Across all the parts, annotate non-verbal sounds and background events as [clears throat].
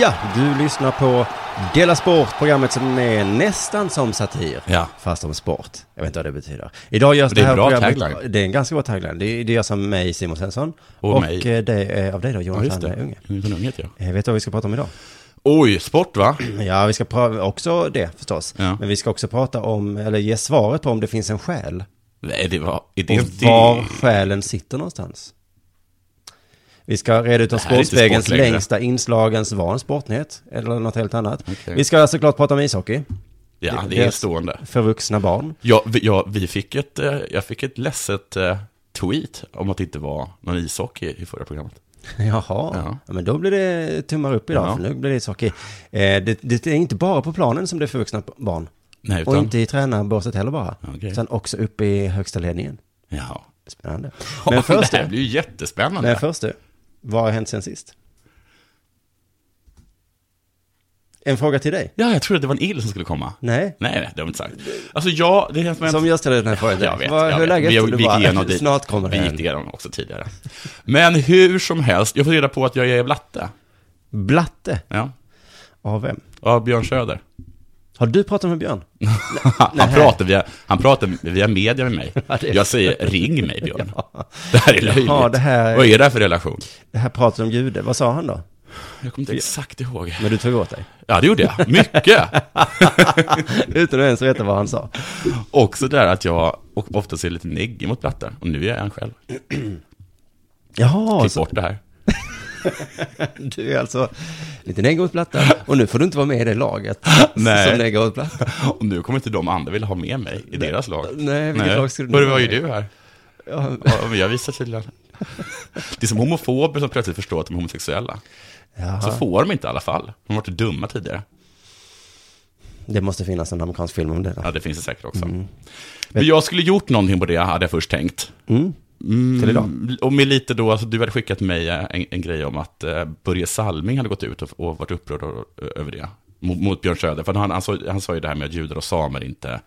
Ja, du lyssnar på Dela Sport, programmet som är nästan som satir. Ja. Fast om sport. Jag vet inte vad det betyder. Idag görs Det det, här bra programmet, tagline. Det är en ganska bra tagline. Det, det görs av mig, Simon Svensson. Och mig. eh, det är av dig då, Ja, Sandberg det. Unge. Unge. Unge heter jag. Eh, Vet du vad vi ska prata om idag? Oj, sport va? [clears throat] Ja, vi ska prata också det förstås. Ja. Men vi ska också prata om, eller ge svaret på om det finns en själ. Nej, det var... Det, Och var själen sitter någonstans. Vi ska reda ut om Sportspegelns längsta inslagens var en sportnyhet. Eller något helt annat. Okej. Vi ska såklart prata om ishockey. ja, det är stående. För vuxna barn. Ja, vi, ja, vi fick ett, eh, jag fick ett ledset eh, tweet om att det inte var någon ishockey i förra programmet. [laughs] Jaha, Ja. ja. men då blir det tummar upp idag, Ja. för nu blir det ishockey. Eh, det, det är inte bara på planen som det är för vuxna barn. Nej, Och utan... inte i tränarbåset heller bara. Okej. Utan också uppe i högsta ledningen. Jaha. Spännande. Men [laughs] först, det här blir ju jättespännande. men först du, vad har hänt sen sist? En fråga till dig. Ja, jag trodde det var en ill som skulle komma. Nej. Nej, nej, det har vi inte sagt. Alltså, ja, det är som Som jag ställer den här frågan Jag vet, Vad- jag Hur vet. läget? Vi, Du vi gick igenom det. Snart kommer det Vi gick en. igenom också tidigare. Men hur som helst, jag får reda på att jag är blatte. Blatte. Ja. Av vem? Av Björn Söder. Har du pratat med Björn? [laughs] Han pratar, via, han pratar via media med mig. [laughs] Jag säger ring mig Björn. Det här är löjligt. Ja, det här- Vad är det här för relation? Det här pratet om jude, vad sa han då? Jag kommer inte exakt ihåg. Men du tog åt dig? Ja, det gjorde jag. Mycket. [laughs] Utan att ens veta vad han sa. Också där att jag ofta ser lite neggig mot blattar. Och nu är jag en själv. [clears throat] Jaha, Klipp så bort det här. [laughs] du är alltså lite negg åt Blatta och nu får du inte vara med i det laget [laughs] Nej. som negg åt. [laughs] Och nu kommer inte de andra vilja ha med mig i deras lag. Nej, vilket lag skulle du är med i? du här? Ja, men jag visar tydligen. Det är som homofober som plötsligt förstår att de är homosexuella. Jaha. Så får de inte i alla fall. De har varit dumma tidigare. Det måste finnas en amerikansk film om det. Då. Ja, det finns det säkert också. Men jag skulle gjort någonting på det, hade jag först tänkt. Mm. Mm, Till idag? Och med lite då, alltså du hade skickat mig en, en grej om att eh, Börje Salming hade gått ut och, och varit upprörd över det. Mot, mot Björn Söder. För han, han, sa, han sa ju det här med att judar och samer inte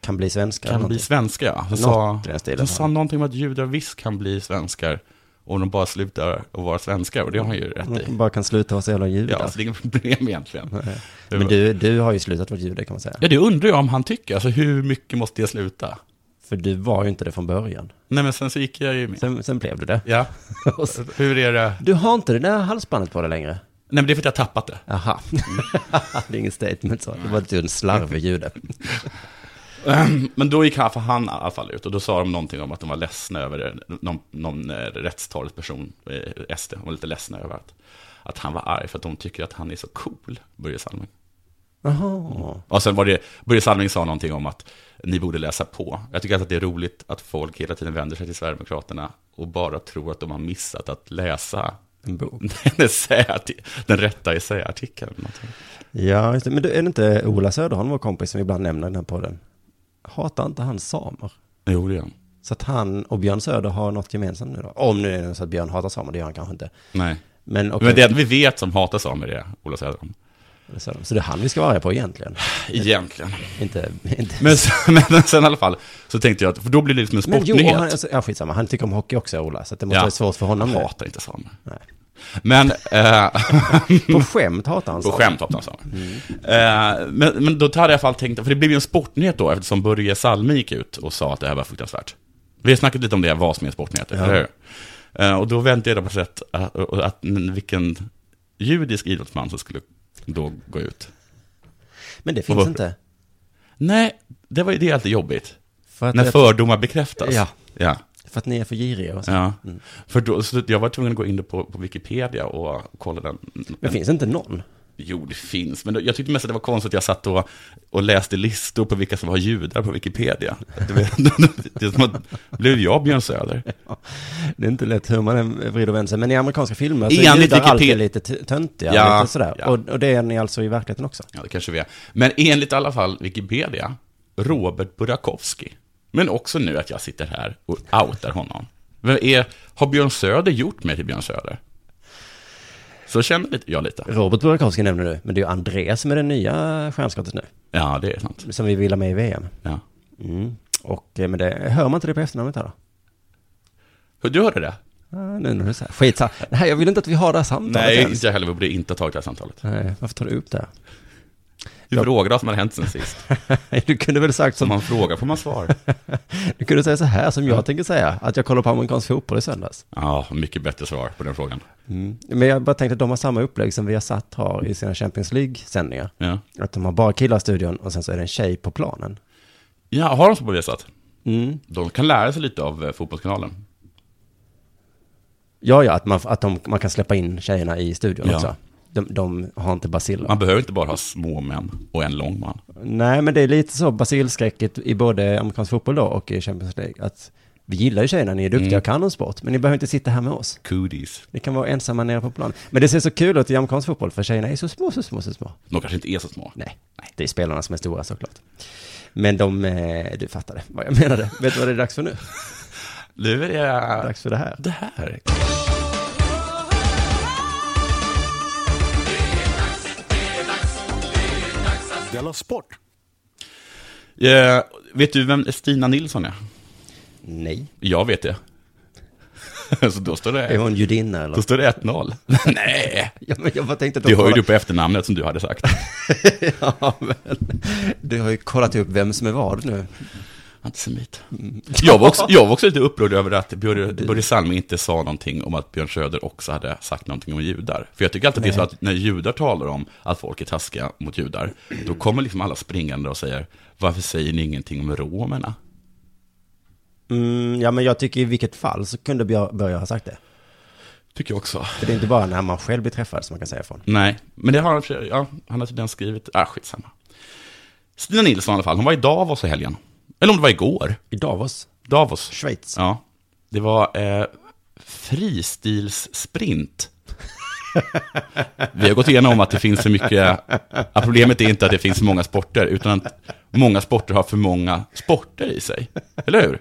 Kan bli svenska. kan bli någonting. svenska. Ja. Han, sa, han sa någonting om att judar visst kan bli svenskar. Och de bara slutar att vara svenskar. Och det har han ju rätt i. Man bara kan sluta vara så jävla judar. Ja, så det är inget problem egentligen. Men du, du har ju slutat vara jude kan man säga. Ja, det undrar jag om han tycker. Alltså hur mycket måste jag sluta? För du var ju inte det från början. Nej, men sen så gick jag ju med. Sen, sen blev du det. Ja, [laughs] så- hur är det? Du har inte det där halsbandet på dig längre? Nej, men det är för att jag har tappat det. Jaha. [laughs] det är inget statement så. Det var är en slarvig jude. Men då gick han, för han i alla fall ut, och då sa de någonting om att de var ledsna över. Någon, någon eh, rättstalesperson, eh, SD, var lite ledsna över att, att han var arg för att de tycker att han är så cool, Börje Salming. Jaha. Och sen var det, Börje Salming sa någonting om att ni borde läsa på. Jag tycker att det är roligt att folk hela tiden vänder sig till Sverigedemokraterna och bara tror att de har missat att läsa En bok. [laughs] den, den rätta essäartikeln. Ja, just det. Men du, är det inte Ola Söderholm, vår kompis, som vi ibland nämner i den här podden? Hatar inte han samer? Jo, det är han. Så att han och Björn Söder har något gemensamt nu då? Om nu är det så att Björn hatar samer, det gör han kanske inte. Nej. Men okej, Men det enda vi vet som hatar samer är Ola Söderholm. Så, så det är han vi ska vara arga på egentligen? Egentligen. Inte, inte. Men sen, [laughs] men sen i alla fall så tänkte jag att, för då blir det liksom en Men jo, sportnyhet. han, alltså, ja skitsamma, han tycker om hockey också Ola, så att det måste Ja. vara svårt för honom nu. hatar inte samer. Nej. Men, eh, [laughs] På skämt hatar han på samer. skämt hatar han samer. Eh, men, men då hade jag i alla fall tänkt, för det blev ju en sportnyhet då, eftersom Börje Salming gick ut och sa att det här var fruktansvärt. Vi har snackat lite om det, vad som är sportnyheter, Ja. eller hur? Eh, och då väntade jag på sätt att, att, vilken judisk idrottsman som skulle då gå ut. Men det finns inte. Nej, det, var, det är alltid jobbigt. För När det- fördomar bekräftas. Ja. ja. för att ni är för giriga och så. Ja, för då, så jag var tvungen att gå in på, på Wikipedia och kolla den. Men finns inte någon? Jo, det finns, men jag tyckte mest att det var konstigt att jag satt och, och läste listor på vilka som var judar på Wikipedia. [laughs] Det, är som att, blev jag Björn Söder? Det är inte lätt hur man än vrider och vänder sig. Men i amerikanska filmer så är judar alltid lite töntiga. Ja, lite sådär. ja. Och, och det är ni alltså i verkligheten också? Ja, det kanske vi är. Men enligt i alla fall Wikipedia, Robert Burakovsky. Men också nu att jag sitter här och outar honom. Vem är, har Björn Söder gjort mig till Björn Söder? Så känner jag lite. Robert Burakovsky nämner du, men det är ju André som är det nya stjärnskottet nu. Ja, det är sant. Som vi vill ha med i VM. Ja. Mm. Och, eh, men det, hör man inte det på efternamnet här då? Hur Du hörde det? Ja, nu när du säger Skit så- Nej, jag vill inte att vi har det här samtalet Nej, ens. jag heller. Vi borde inte ha tagit det här samtalet. Nej, varför tar du upp det? Vi Ja. frågade vad som hade hänt sen sist. [laughs] Du kunde väl sagt Som som, man frågar får man svar. [laughs] du kunde säga så här som jag tänker säga, att jag kollar på amerikansk fotboll i söndags. Ja, mycket bättre svar på den frågan. Mm. Men jag bara tänkte att de har samma upplägg som Viasat har i sina Champions League-sändningar. Ja. Att de har bara killar i studion och sen så är det en tjej på planen. ja, har de så på Viasat? Mm. De kan lära sig lite av eh, Fotbollskanalen. Ja, ja, att, man, att de, man kan släppa in tjejerna i studion Ja. också. De, de har inte baciller. Man behöver inte bara ha små män och en lång man. Nej, men det är lite så basilskräcket i både amerikansk fotboll då och i Champions League. Att vi gillar ju tjejerna, ni är duktiga Mm. och kan en sport, men ni behöver inte sitta här med oss. Cooties. Ni kan vara ensamma nere på plan. Men det ser så kul ut i amerikansk fotboll, för tjejerna är så små, så små, så små. De kanske inte är så små. Nej, det är spelarna som är stora såklart. Men de, eh, du fattade vad jag menade. Vet du vad det är dags för nu? [laughs] Nu är det... Dags för det här. Det här. Della Sport! Eh, vet du vem Stina Nilsson är? Nej. Jag vet det. [laughs] så då står Är det, hon judinna eller? då står det 1-0. [laughs] Nej, Ja, men jag bara tänkte att det hör ju du på efternamnet som du hade sagt. [laughs] Ja, men du har ju kollat upp vem som är vad nu. Antisemit. Jag var, också, jag var också lite upprörd över att Börje, Salming inte sa någonting om att Björn Söder också hade sagt någonting om judar. För jag tycker alltid att det är så att när judar talar om att folk är taskiga mot judar, då kommer liksom alla springande och säger, varför säger ni ingenting om romerna? Mm, ja, men jag tycker i vilket fall så kunde Börje ha sagt det. Tycker jag också. För det är inte bara när man själv blir träffad som man kan säga ifrån. Nej, men det har han, ja, han har tydligen skrivit, ah skitsamma. Stina Nilsson i alla fall, hon var i Davos i helgen. Eller om det var igår. I Davos, Davos. Schweiz. Ja. Det var eh, fristilssprint. Vi har gått igenom att det finns för mycket, att problemet är inte att det finns för många sporter, utan att många sporter har för många sporter i sig. Eller hur?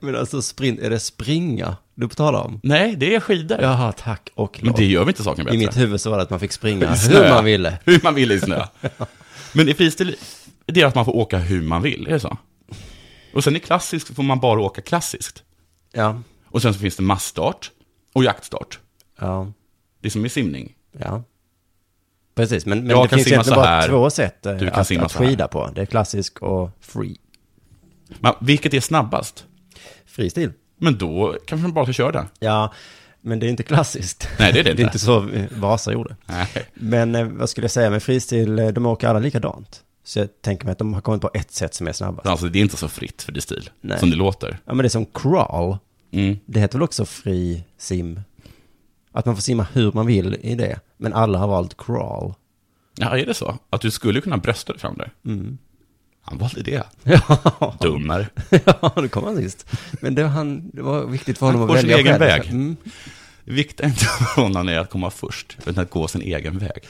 Men alltså sprint, är det springa du får tala om? Nej, det är skidor. Jaha, tack och Men lov. det gör vi inte saken I bättre. mitt huvud så var det att man fick springa I hur man ville. Hur man vill i snö. [laughs] Men i fristil, det är att man får åka hur man vill, är det så? Och sen i klassiskt får man bara åka klassiskt. Ja, Och sen så finns det massstart och jaktstart. ja, Det är som i simning. ja. Precis, men, men Jag det kan finns simma egentligen bara här. två sätt eh, Du kan att, simma att skida på. Det är klassisk och free. Men vilket är snabbast? Fristil. Men då kanske man bara ska köra den. Ja, men det är inte klassiskt. Nej, det är det [laughs] Det är inte. inte så eh, Vasa gjorde. Nej. Men eh, vad skulle jag säga med fristil, eh, de åker alla likadant. Så jag tänker mig att de har kommit på ett sätt som är snabbast. Alltså det är inte så fritt för det stil, Nej. som det låter. Ja, men det är som crawl. Mm. Det heter väl också fri sim? Att man får simma hur man vill i det. Men alla har valt crawl. Ja, är det så? Att du skulle kunna brösta dig fram där? Mm. Han valde det. [laughs] Ja, Dummare. [laughs] ja det kom han sist. Men det, var han, det var viktigt för honom Han att går sin välja egen själv. väg. Mm. Är inte [laughs] för honom är att komma först, utan att gå sin egen väg.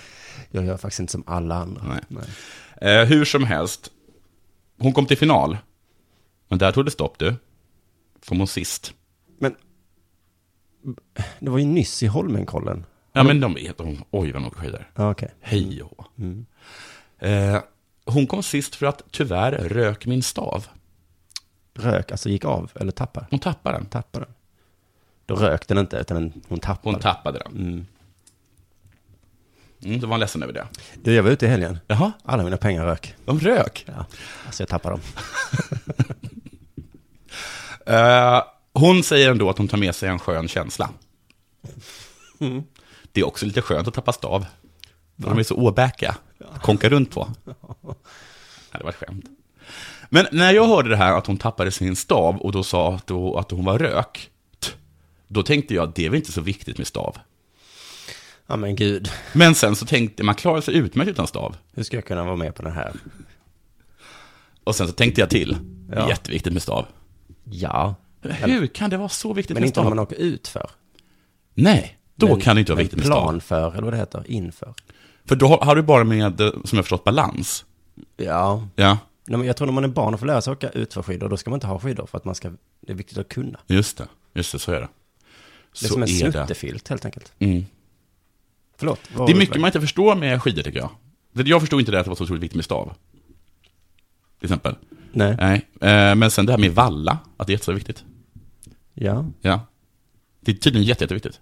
Jag gör faktiskt inte som alla andra. Nej. Eh, hur som helst, hon kom till final. Men där tog det stopp du. Kom hon sist. Men det var ju nyss i Holmenkollen. Ja men de vet, de, oj vad de åker skidor. Ja, okej. Hej och hå. Mm. eh, Hon kom sist för att tyvärr rök min stav. Rök, alltså gick av, eller tappade. Hon tappade den. Tappade den. Då rök den inte, utan den, hon tappade. Hon tappade den. Mm. Mm, då var han ledsen över det. Du, jag var ute i helgen. Jaha, Alla mina pengar rök. de rök. Ja, alltså jag tappade dem. [laughs] Eh, hon säger ändå att hon tar med sig en skön känsla. Mm. Det är också lite skönt att tappa stav. För de är så åbäka. Konka runt på. [laughs] Ja, det var ett skämt. Men när jag hörde det här att hon tappade sin stav och då sa att, då, att hon var rök. Då tänkte jag att det är väl inte så viktigt med stav. Ja men gud, Men sen så tänkte man klarar sig utmärkt utan stav. hur ska jag kunna vara med på den här? Och sen så tänkte jag till, Ja. jätteviktigt med stav. Ja, Hur kan det vara så viktigt men med inte om stav? man åker ut för. Nej, då Men- kan det inte vara men viktigt med stav. plan för, eller vad det heter, inför. För då har, har du bara med, som jag förstått, balans. Ja, Ja, Nej, men jag tror när man är barn och får lära sig åka ut för skidor, då ska man inte ha skidor för att man ska, det är viktigt att kunna. just det. Just det, så är det. Det är så som en snuttefilt helt enkelt. Mm. Förlåt. Det är mycket man inte förstår med skidor tycker jag. Jag förstod inte det att det var så otroligt viktigt med stav. Till exempel. Nej. Nej. Eh, Men sen det här med valla, att det är så viktigt. Ja. Ja. Det är tydligen jätte, jätteviktigt.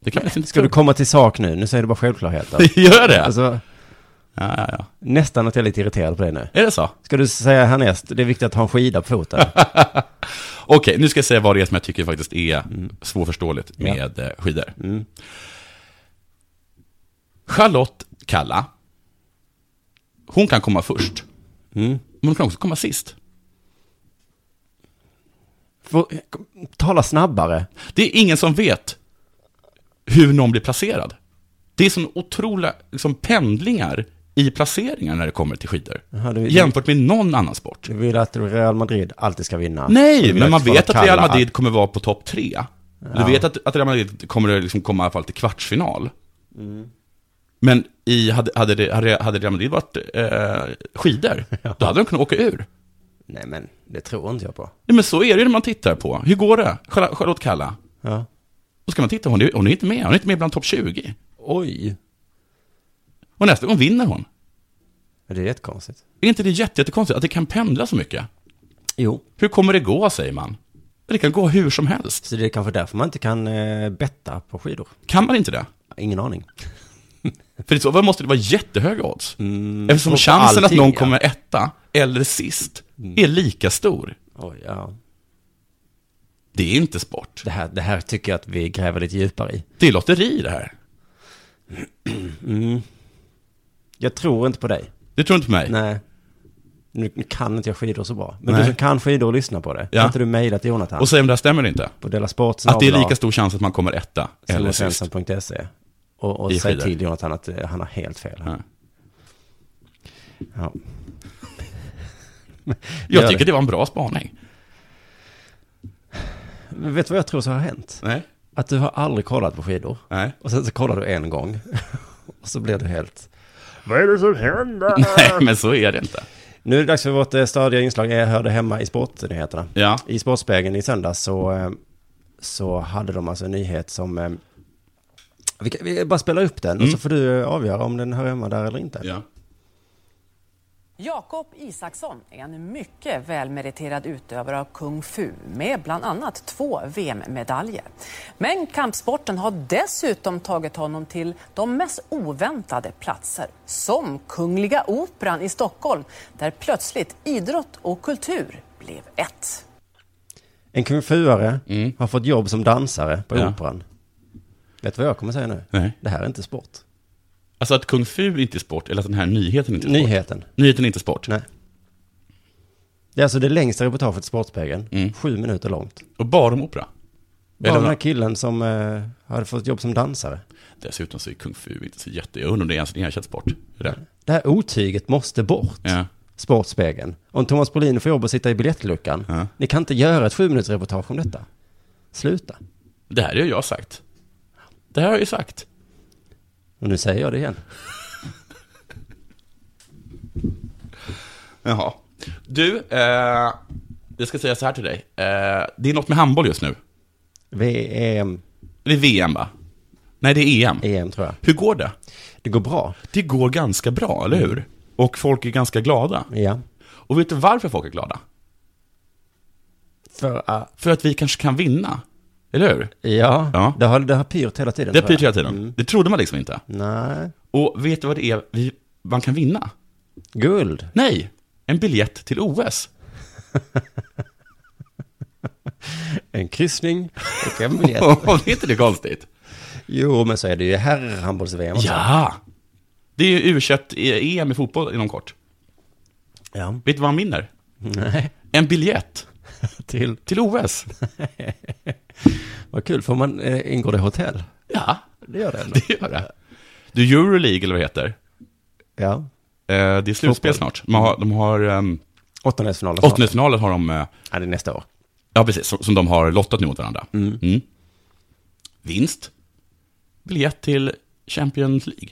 Det kan inte Ska du komma till sak nu? Nu säger du bara självklarheter. [laughs] Gör det? Alltså, Ja, ja, ja. nästan att jag är lite irriterad på dig nu. Är det så? Ska du säga härnäst, det är viktigt att ha en skida på foten? [laughs] Okej, nu ska jag säga vad det är som jag tycker faktiskt är svårförståeligt Ja. med eh, skidor. Mm. Charlotte Kalla, hon kan komma först, Mm. men hon kan också komma sist. Får, tala snabbare. Det är ingen som vet hur någon blir placerad. Det är sån otroliga liksom, pendlingar i placeringar när det kommer till skidor. Jaha, du, Jämfört med någon annan sport. du vill att Real Madrid alltid ska vinna? Nej, men man vet att Real Madrid kommer vara på topp tre. Ja. Du vet att, att Real Madrid kommer liksom komma i alla fall till kvartsfinal. Mm. Men i, hade, hade, det, hade hade Real Madrid varit eh, skidor, [laughs] då hade de kunnat åka ur. Nej, men det tror inte jag på. Nej, men så är det när man tittar på. Hur går det? Charlotte Kalla. Ja. Då ska man titta, hon är, hon är inte med. Hon är inte med bland topp 20. Oj. Och nästa gång vinner hon. Ja, Det är jättekonstigt. Är inte det jätte, jättekonstigt att det kan pendla så mycket? Jo. Hur kommer det gå, säger man? Det kan gå hur som helst. Så det är kanske därför man inte kan eh, betta på skidor. Kan man inte det? Ingen aning. För i så fall måste det vara jättehöga odds. Mm, Eftersom chansen att allting, någon ja. kommer etta eller sist är lika stor. Oj, ja. Det är inte sport. Det här, det här tycker jag att vi gräver lite djupare i. Det är lotteri det här. Mm. Jag tror inte på dig. Det tror inte på mig. Nej. Nu kan inte jag skidor så bra. Men Nej. du som kan skidor och lyssnar på det. Ja. Kan inte du mejla till Jonathan? Och säg om det här stämmer inte. på Della Sport Att det är lika stor chans att man kommer etta eller sist. Och, och säg till Jonathan att eh, han har helt fel. Ja. Ja. [laughs] Jag tycker det. det var en bra spaning. Men vet du vad jag tror så har hänt? Nej. Att du har aldrig kollat på skidor. Nej. Och sen så kollar du en gång. [laughs] och så blir du helt... Vad är det som händer? [laughs] Nej, men så är det inte. Nu är det dags för vårt eh, stadiga inslag. Jag hörde hemma i sportnyheterna. Ja. I Sportspegeln i söndags så, eh, så hade de alltså en nyhet som... Vi, kan, vi bara spela upp den och Mm. så får du eh, avgöra om den hör hemma där eller inte. Ja. Jakob Isaksson är en mycket välmeriterad utövare av kung fu med bland annat två VM-medaljer. Men kampsporten har dessutom tagit honom till de mest oväntade platser som Kungliga Operan i Stockholm där plötsligt idrott och kultur blev ett. En kung fuare Mm. har fått jobb som dansare på Ja. Operan. Vet du vad jag kommer säga nu? Nej. Det här är inte sport. Alltså att kung fu inte är sport, eller att den här nyheten inte är sport. Nyheten. Nyheten är inte sport. Nej. Det är alltså det längsta reportaget i Sportspegeln. Mm. Sju minuter långt. Och bara om opera. Bara Eller- den här killen som eh, hade fått jobb som dansare. Dessutom så är kung fu inte så jätte... Jag undrar om det är ens en erkänd sport. Är det? Det här otyget måste bort. Ja. Sportspegeln. Om Thomas Brolin får jobb att sitta i biljettluckan. Ja. Ni kan inte göra ett sju minuters reportage om detta. Sluta. Det här har jag sagt. Det här har jag ju sagt. Och nu säger jag det igen. Jaha. Du, eh, jag ska säga så här till dig. Eh, det är något med handboll just nu. VM, Det är VM va? Nej, det är EM. EM tror jag. Hur går det? Det går bra. Det går ganska bra, eller hur? Och folk är ganska glada. Ja. Och vet du varför folk är glada? För att, För att vi kanske kan vinna. Eller hur? ja, Ja. Det, har, det har pyrt hela tiden. Det jag. pyrt hela tiden. Mm. Det trodde man liksom inte. Nej. Och vet du vad det är vi, man kan vinna? Guld. Nej, en biljett till OS. [laughs] En kryssning och en biljett. [laughs] det är inte det konstigt? jo, men så är det ju herrhandbolls-VM. Ja! Det är ju U21-EM i fotboll inom kort. Ja. Vet du vad han vinner? Nej. En biljett [laughs] Till. till OS. Vad kul. Får man, eh, ingår det hotell? Ja, Det gör det ändå. [laughs] det gör det. Du, Euroleague eller vad det heter? Ja. Eh, det är slutspel snart. De har, de har um, Åttondelsfinalen åttondelsfinalen har de, eh, Ja, det är nästa år. ja precis, som, som de har lottat nu mot varandra. Mm. Mm. Vinst. Biljett till Champions League.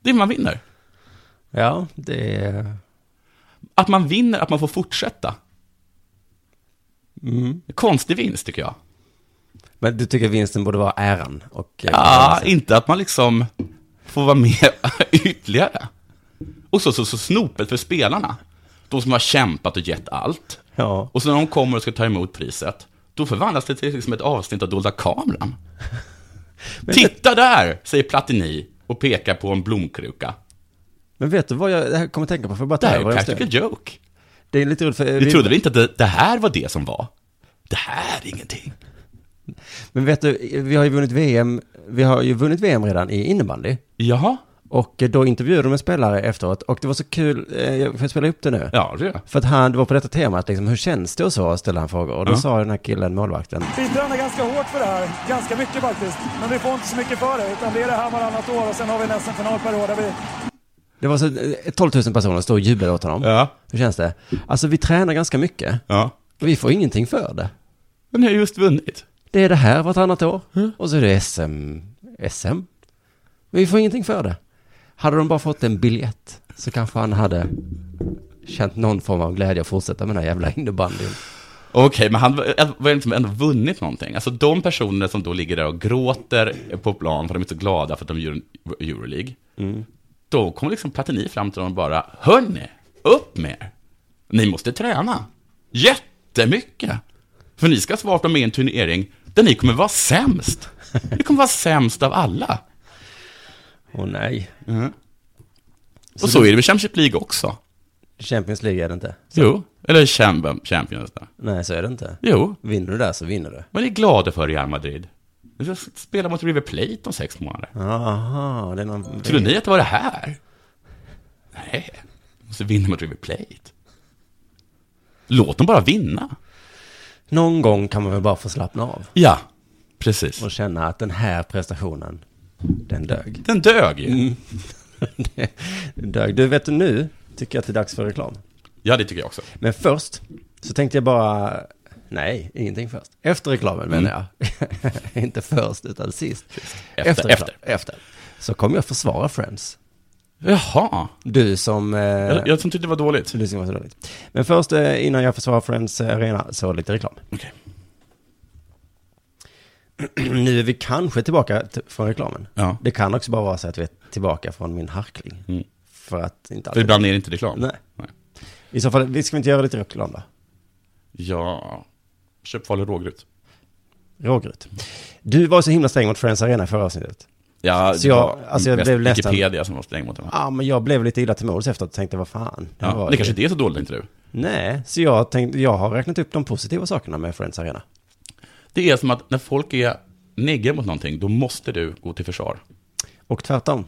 Det är man vinner. Ja, det. Att man vinner, att man får fortsätta. Mm. Konstig vinst tycker jag. Men du tycker vinsten borde vara äran? Och, eh, Ja, inte att man liksom får vara med [laughs] ytterligare. Och så, så, så snopet för spelarna. De som har kämpat och gett allt. Ja. Och så när de kommer och ska ta emot priset, då förvandlas det till liksom ett avsnitt av Dolda kameran. [laughs] Titta där, säger Platini och pekar på en blomkruka. Men vet du vad jag kommer att tänka på? För bara Det här är en practical joke. Det är lite roligt för... Vi trodde väl inte att det, det här var det som var? Det här är ingenting. Men vet du, vi har ju vunnit VM, vi har ju vunnit VM redan i innebandy. Jaha? Och eh, då intervjuade de en spelare efteråt och det var så kul, eh, jag får spela upp det nu. Ja, det det. För att han, det var på detta temat, liksom, hur känns det och så, ställde han frågor. Och då Ja. sa den här killen, målvakten, Vi tränar ganska hårt för det här, ganska mycket faktiskt. Men vi får inte så mycket för det, utan det är det här varannat år och sen har vi en SM-final per år där vi det var så eh, 12 000 personer stod och jublade åt honom. Ja. Hur känns det? Alltså vi tränar ganska mycket, Ja. och vi får ingenting för det. Men ni har just vunnit. Det är det här vartannat år, och så är det SM, SM. Men vi får ingenting för det. Hade de bara fått en biljett så kanske han hade känt någon form av glädje att fortsätta med den här jävla innebandyn. Okej, men han var- var liksom ändå vunnit någonting. Alltså de personer som då ligger där och gråter på plan för att de är så glada för att de gör en Euroleague. Då kommer liksom Platini fram till dem och bara, hörni, upp med er. Ni måste träna. Jättemycket. För ni ska svara med en turnering där ni kommer vara sämst. Ni kommer vara sämst av alla. Åh nej. Och så är det med Championship League också. Champions League är det inte. Jo, eller Champ- Champions. Där. Nej, så är det inte. Jo, Vinner du där så vinner du. vad är ni glada för Real Madrid? Ni ska spela mot River Plate om sex månader. Aha, det är någon... Trodde ni att det var det här? Nej, måste vinna mot River Plate. Låt dem bara vinna. Någon gång kan man väl bara få slappna av Ja, precis. och känna att den här prestationen, den dög. Den dög ju. [laughs] den dög. Du, vet du nu tycker jag att det är dags för reklam. Ja, det tycker jag också. Men först så tänkte jag bara, nej, ingenting först. Efter reklamen menar jag. [laughs] Inte först, utan sist. Efter, reklam. efter. Så kommer jag försvara Friends. Jaha, Du som... Eh, jag, jag tyckte det var dåligt. du som var så dåligt. Men först, eh, innan jag försvarar Friends eh, Arena, så lite reklam. Okej. [clears throat] nu är vi kanske tillbaka t- från reklamen. Ja, Det kan också bara vara så att vi är tillbaka från min harkling. Mm. För att inte för ibland är det inte reklam. Nej. Nej. I så fall, vi ska vi inte göra lite reklam då? Ja, köp farlig rågryt. Rågryt. Du var så himla sträng mot Friends Arena i förra avsnittet. Ja, Så jag- alltså jag blev nästan- Wikipedia som var sträng mot den. Ja, men jag blev lite illa till mods efter och tänkte, vad fan. Det, Ja, det kanske inte är så dåligt, inte du? Nej, så jag tänkte, jag har räknat upp de positiva sakerna med Friends Arena. Det är som att när folk är negga mot någonting, då måste du gå till försvar. Och tvärtom.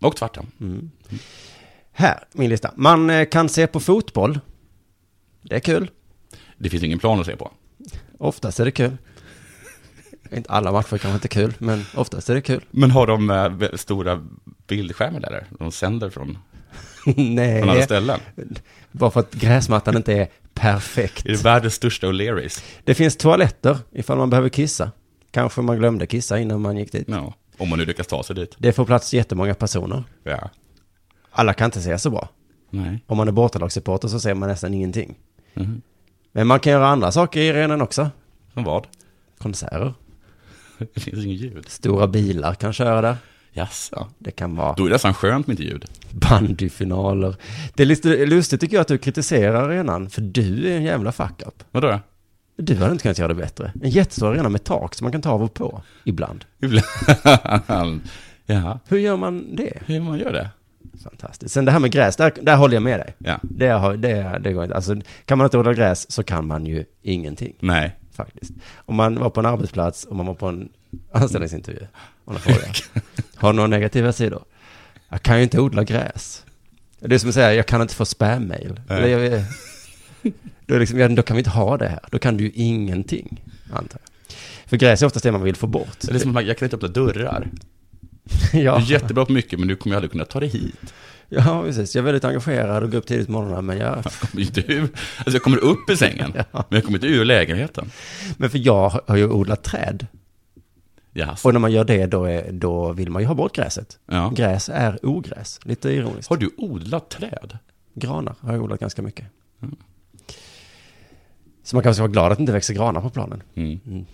Och tvärtom. Här, min lista. Man eh, kan se på fotboll. Det är kul. Det finns ingen plan att se på. Oftast är det kul. Inte alla matcher kanske inte kul, men oftast är det kul. Men har de eh, stora bildskärmar där? De sänder från, [laughs] från alla Nej, ställen? bara för att gräsmattan inte är perfekt. Är det världens största O'Learys? Det finns toaletter ifall man behöver kissa. Kanske man glömde kissa innan man gick dit. Ja, om man nu lyckas ta sig dit. Det får plats jättemånga personer. Ja. Alla kan inte se så bra. Nej. Om man är bortalagssupporter så ser man nästan ingenting. Mhm. Men man kan göra andra saker i arenan också. Som vad? Konserter. [laughs] Det finns inget ljud. Stora bilar kan köra där. Jaså? Det kan vara Då är det nästan skönt med inte ljud. bandyfinaler. Det är lite lustigt tycker jag att du kritiserar arenan, för du är en jävla fuck-up. Vadå då? Du hade inte kunnat göra det bättre. En jättestor arena med tak som man kan ta av och på, ibland. Ibland. [laughs] ja, Hur gör man det? hur man gör det? Fantastiskt. Sen det här med gräs, där, där håller jag med dig. Ja. Det, det, det går inte. Alltså, kan man inte odla gräs så kan man ju ingenting, Nej. faktiskt. Om man var på en arbetsplats och man var på en anställningsintervju, och de frågar, har några negativa sidor? Jag kan ju inte odla gräs. Det är som att säga, jag kan inte få spam-mail. Eller Då, liksom, ja, då kan vi inte ha det här. Då kan du ju ingenting, antar jag. För gräs är oftast det man vill få bort. Det är som att jag kan inte öppna dörrar. [laughs] ja. Du är jättebra på mycket, men du kommer ju aldrig kunna ta dig hit. ja, precis. Jag är väldigt engagerad och går upp tidigt på morgonen, men jag... Kommer inte ur. Alltså jag kommer upp i sängen, [laughs] men jag kommer inte ur lägenheten. Men för jag har ju odlat träd. Jaså. Och när man gör det, då, är, då vill man ju ha bort gräset. Ja. Gräs är ogräs, lite ironiskt. Har du odlat träd? Granar har jag odlat ganska mycket. Mm. Så man kanske ska vara glad att det inte växer granar på planen. Mm.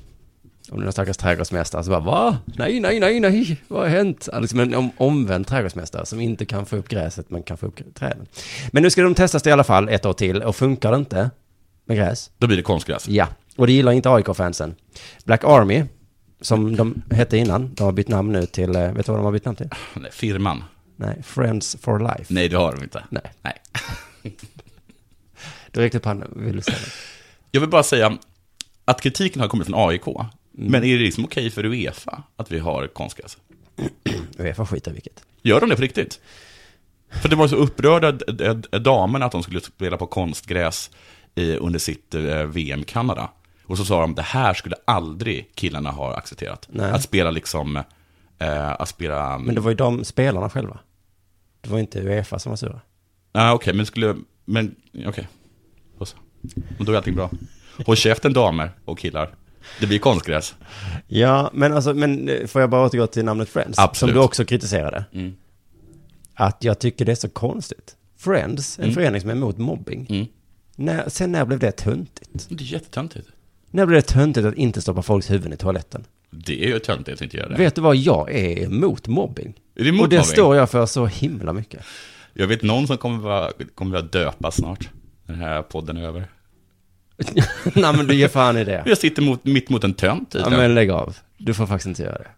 Om det någon stackars trädgårdsmästare så bara va? Nej, nej, nej, nej, vad har hänt? Ja, Liksom en om, omvänd trädgårdsmästare som inte kan få upp gräset men kan få upp träden. Men nu ska de testas i alla fall ett år till och funkar det inte med gräs? Då blir det konstgräs. Ja, och det gillar inte AIK-fansen. Black Army, som de hette innan, de har bytt namn nu till, eh, vet du vad de har bytt namn till? Nej, Firman. Nej, Friends for Life. Nej, det har de inte. Nej. Nej. Du räckte upp handen, vill du säga det? Jag vill bara säga att kritiken har kommit från AIK. Mm. Men är det liksom okej för Uefa att vi har konstgräs? [clears throat] Uefa skiter vilket. Gör de det på riktigt? För det var så upprörda damerna att de skulle spela på konstgräs under sitt eh, VM i Kanada. Och så sa de, det här skulle aldrig killarna ha accepterat. Nej. Att spela liksom, eh, att spela... Men det var ju de spelarna själva. Det var inte Uefa som var sura. Ah, okej, men skulle, men okej. Så. Men då är allting bra. Håll käften damer och killar. Det blir konstgräs. Ja, men alltså, men eh, får jag bara återgå till namnet Friends? Absolut. Som du också kritiserade. Mm. Att jag tycker det är så konstigt. Friends, en Mm. förening som är emot mobbing. Mm. När, sen när blev det töntigt? Det är jättetöntigt. När blev det töntigt att inte stoppa folks huvuden i toaletten? Det är ju töntigt att inte göra det. Vet du vad, jag är emot mobbing. Är det emot Och det mobbing? står jag för så himla mycket. Jag vet någon som kommer vara, kommer döpa snart. När den här podden är över. [laughs] Nej men du ger fan i det. Jag sitter mot, mitt mot en tönt. Ja, tydligen. men lägg av. Du får faktiskt inte göra det.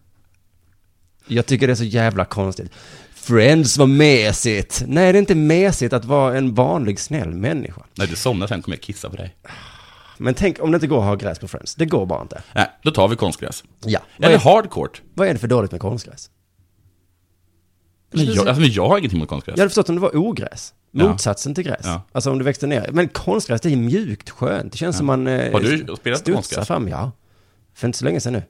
Jag tycker det är så jävla konstigt. Friends, vad mesigt. Nej, det är inte mesigt att vara en vanlig snäll människa. När du somnar sen kommer jag kissa på dig. Men tänk om det inte går att ha gräs på Friends. Det går bara inte. Nej, då tar vi konstgräs. Ja. Eller är, hardcourt. vad är det för dåligt med konstgräs? Men jag, alltså, men jag har ingenting mot konstgräs. Jag hade förstått om det var ogräs. Ja. Motsatsen till gräs. Ja. Alltså om det växte ner. Men konstgräs, det är mjukt, skönt. Det känns som man eh, Har du spelat på konstgräs? fram. Ja. För inte så länge sedan nu.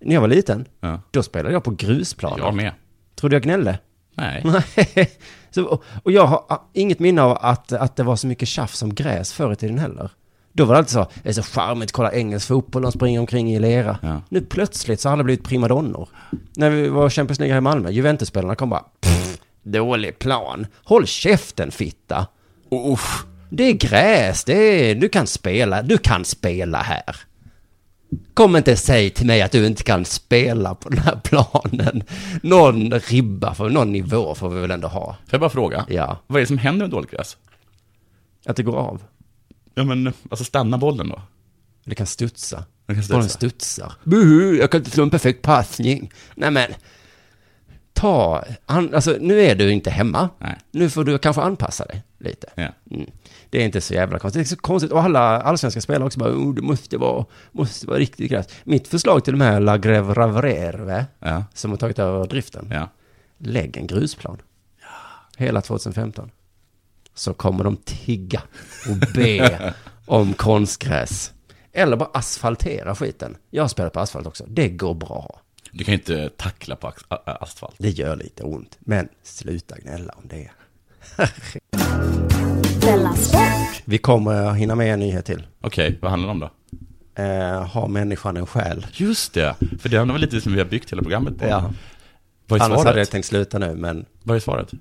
När jag var liten, Ja. då spelade jag på grusplaner. Jag med. Tror du jag gnällde? Nej. [laughs] Så, och, jag har ah, inget minne av att, att det var så mycket tjafs om gräs förr i tiden heller. Då var det alltid så, det är så charmigt, kolla engelsk fotboll, de springer omkring i lera. Ja. Nu plötsligt så har alla blivit primadonnor. När vi var Champions League här i Malmö, Juventus-spelarna kom bara, "Pff, dålig plan. Håll käften fitta. Oh, uff. Det är gräs, det är, du kan spela, du kan spela här. Kom inte säg till mig att du inte kan spela på den här planen. Någon ribba, för någon nivå får vi väl ändå ha. Får jag bara fråga? Ja, Vad är det som händer med dåligt gräs? att det går av. Ja men, alltså stanna bollen då. Det kan studsa. Den kan Bollen studsa. studsar. Buhu, jag kan inte slå en perfekt passning. Nej men, ta, an, alltså nu är du inte hemma. Nej. Nu får du kanske anpassa dig lite. Ja. Mm. Det är inte så jävla konstigt. Det är så konstigt. Och alla allsvenska spelare också bara, oh, det måste vara, måste vara riktigt gräs. Mitt förslag till de här La Greve Ravrere, Ja. som har tagit över driften, Ja. lägg en grusplan. Hela 2015. Så kommer de tigga och be [laughs] om konstgräs. Eller bara asfaltera skiten. Jag har spelat på asfalt också. Det går bra. Du kan inte tackla på asfalt. Det gör lite ont. Men sluta gnälla om det. [laughs] Vi kommer hinna med en nyhet till. Okej, vad handlar det om då? Eh, har människan en själ? Just det, för det är väl lite som vi har byggt hela programmet på. Ja. Vad är Annars svaret? hade jag tänkt sluta nu, men... Vad är svaret?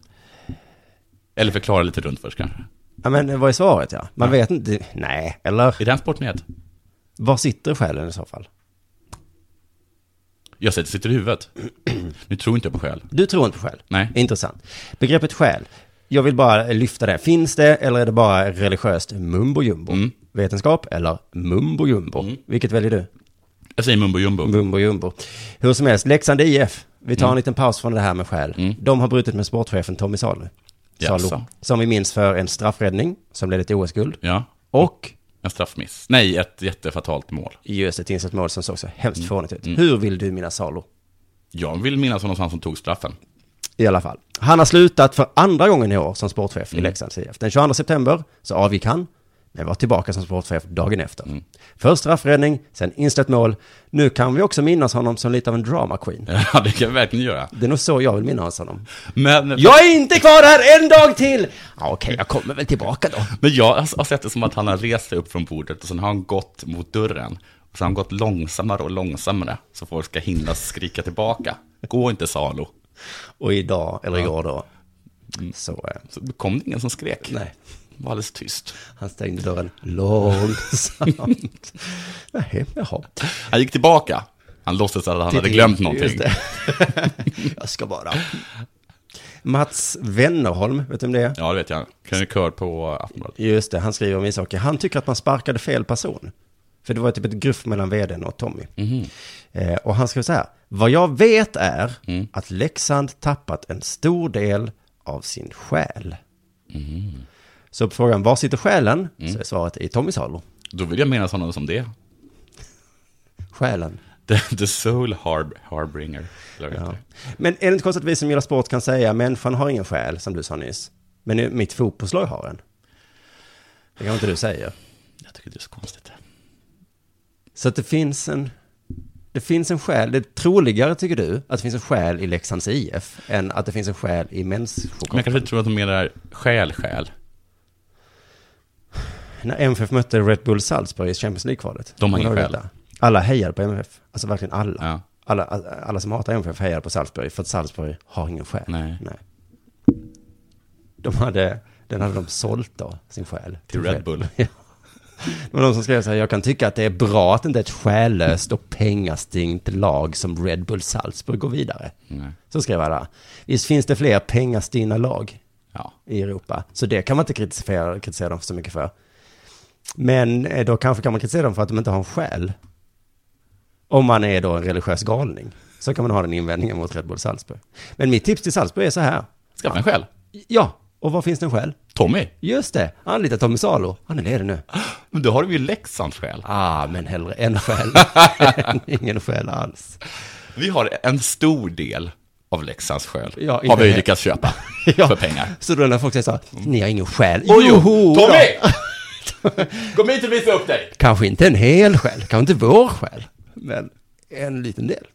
Eller förklara lite runt först kanske. Ja, men vad är svaret ja? Man Ja. vet inte. Nej, eller? Är det en sportnyhet? Var sitter själen i så fall? Jag säger att det sitter i huvudet. Nu tror inte jag på själ. Du tror inte på själ? Nej. Intressant. Begreppet själ. Jag vill bara lyfta det. Finns det eller är det bara religiöst mumbo jumbo? Mm. Vetenskap eller mumbo jumbo? Mm. Vilket väljer du? Jag säger mumbo jumbo. Mumbo jumbo. Hur som helst, Leksand IF. Vi tar en liten paus från det här med själ. Mm. De har brutit med sportchefen Tommy Salo. Salo. Som vi minns för en straffräddning som ledde till OS-guld. Ja, Och en straffmiss. Nej, ett jättefatalt mål. just ett insett mål som såg så hemskt fånigt ut. Mm. Hur vill du minnas Salo? Jag vill minnas honom som han som tog straffen. I alla fall. Han har slutat för andra gången i år som sportchef i Mm. Leksands IF. Den 22 september så avgick han, men var tillbaka som sportchef dagen efter. Mm. Först straffräddning, sen inställt mål. Nu kan vi också minnas honom som lite av en drama queen. [laughs] Ja, det kan vi verkligen göra. Det är nog så jag vill minnas honom. Men Jag är inte kvar här en dag till! Ja, okej, jag kommer väl tillbaka då. Men jag har sett det som att han har rest sig upp från bordet och sen har han gått mot dörren. Och så har han gått långsammare och långsammare så folk ska hinna skrika tillbaka. Gå inte Salo. Och idag, eller igår då, så, eh, Så kom det ingen som skrek. nej, var alldeles tyst. han stängde dörren långsamt. [laughs] nej, jaha. Han gick tillbaka. Han låtsades att han hade glömt någonting. Just det. [laughs] jag ska bara. Mats Wennerholm, vet du om det är? Ja, det vet jag. Krönikör på Aftonbladet. Just det, han skriver om ishockey. Han tycker att man sparkade fel person. För det var typ ett gruff mellan vdn och Tommy. Eh, och han skriver så här. Vad jag vet är att Leksand tappat en stor del av sin själ. Så på frågan, var sitter själen? Så är svaret i Tommy Salo. Då vill jag mena sådana som det. Själen. The, the Soul Harb, Harbringer. Ja. Men är det inte konstigt att vi som gillar sport kan säga människan har ingen själ, som du sa nyss. Men mitt fotbollslag har en. Det kan inte du säga. Jag tycker det är så konstigt. Så att det finns en, det finns en själ, det är troligare tycker du, att det finns en själ i Leksands IF, än att det finns en själ i Men jag kanske tror att de menar själ, själ. När MFF mötte Red Bull Salzburg i Champions League-kvalet. De har ingen själ. Alla hejade på MFF, alltså verkligen alla. Ja. Alla, alla som hatar MFF hejade på Salzburg, för att Salzburg har ingen själ. Nej. De hade, den hade de sålt då, sin själ. Till Red Bull. [laughs] Ja. Det var någon som skrev så här, jag kan tycka att det är bra att det inte är ett själlöst och pengastingt lag som Red Bull Salzburg går vidare. Nej. Så skrev alla. Visst finns det fler pengastinna lag Ja. i Europa, så det kan man inte kritisera, kritisera dem så mycket för. Men eh, då kanske kan man kritisera dem för att de inte har en själ. Om man är då en religiös galning, så kan man ha den invändningen mot Red Bull Salzburg. Men mitt tips till Salzburg är så här. Skaffa en själ. Ja, och var finns det en själ? Tommy. Just det, anlita Tommy Salo. Han är ledig nu. [gasps] Men då har du ju Leksands själ. Ah, men hellre en själ [laughs] än ingen själ alls. Vi har en stor del av Leksands själ. Ja, har vi lyckats köpa. [laughs] Ja. För pengar. Så då när folk säger så här, ni har ingen själ. Oj, jo. Tommy! [laughs] Kom hit och visa upp dig! Kanske inte en hel själ, kanske inte vår själ, men en liten del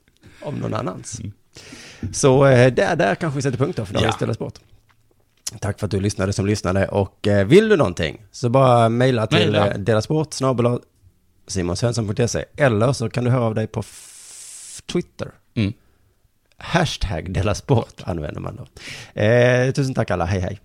av någon annans. Så eh, där, där kanske vi sätter punkt då för dagens Ja. Della Sport. Tack för att du lyssnade som lyssnade och eh, vill du någonting så bara mejla till Mejla. eh, delasport simonsvensson.se eller så kan du höra av dig på Twitter. Mm. Hashtag Delasport använder man då. Eh, tusen tack alla, hej hej.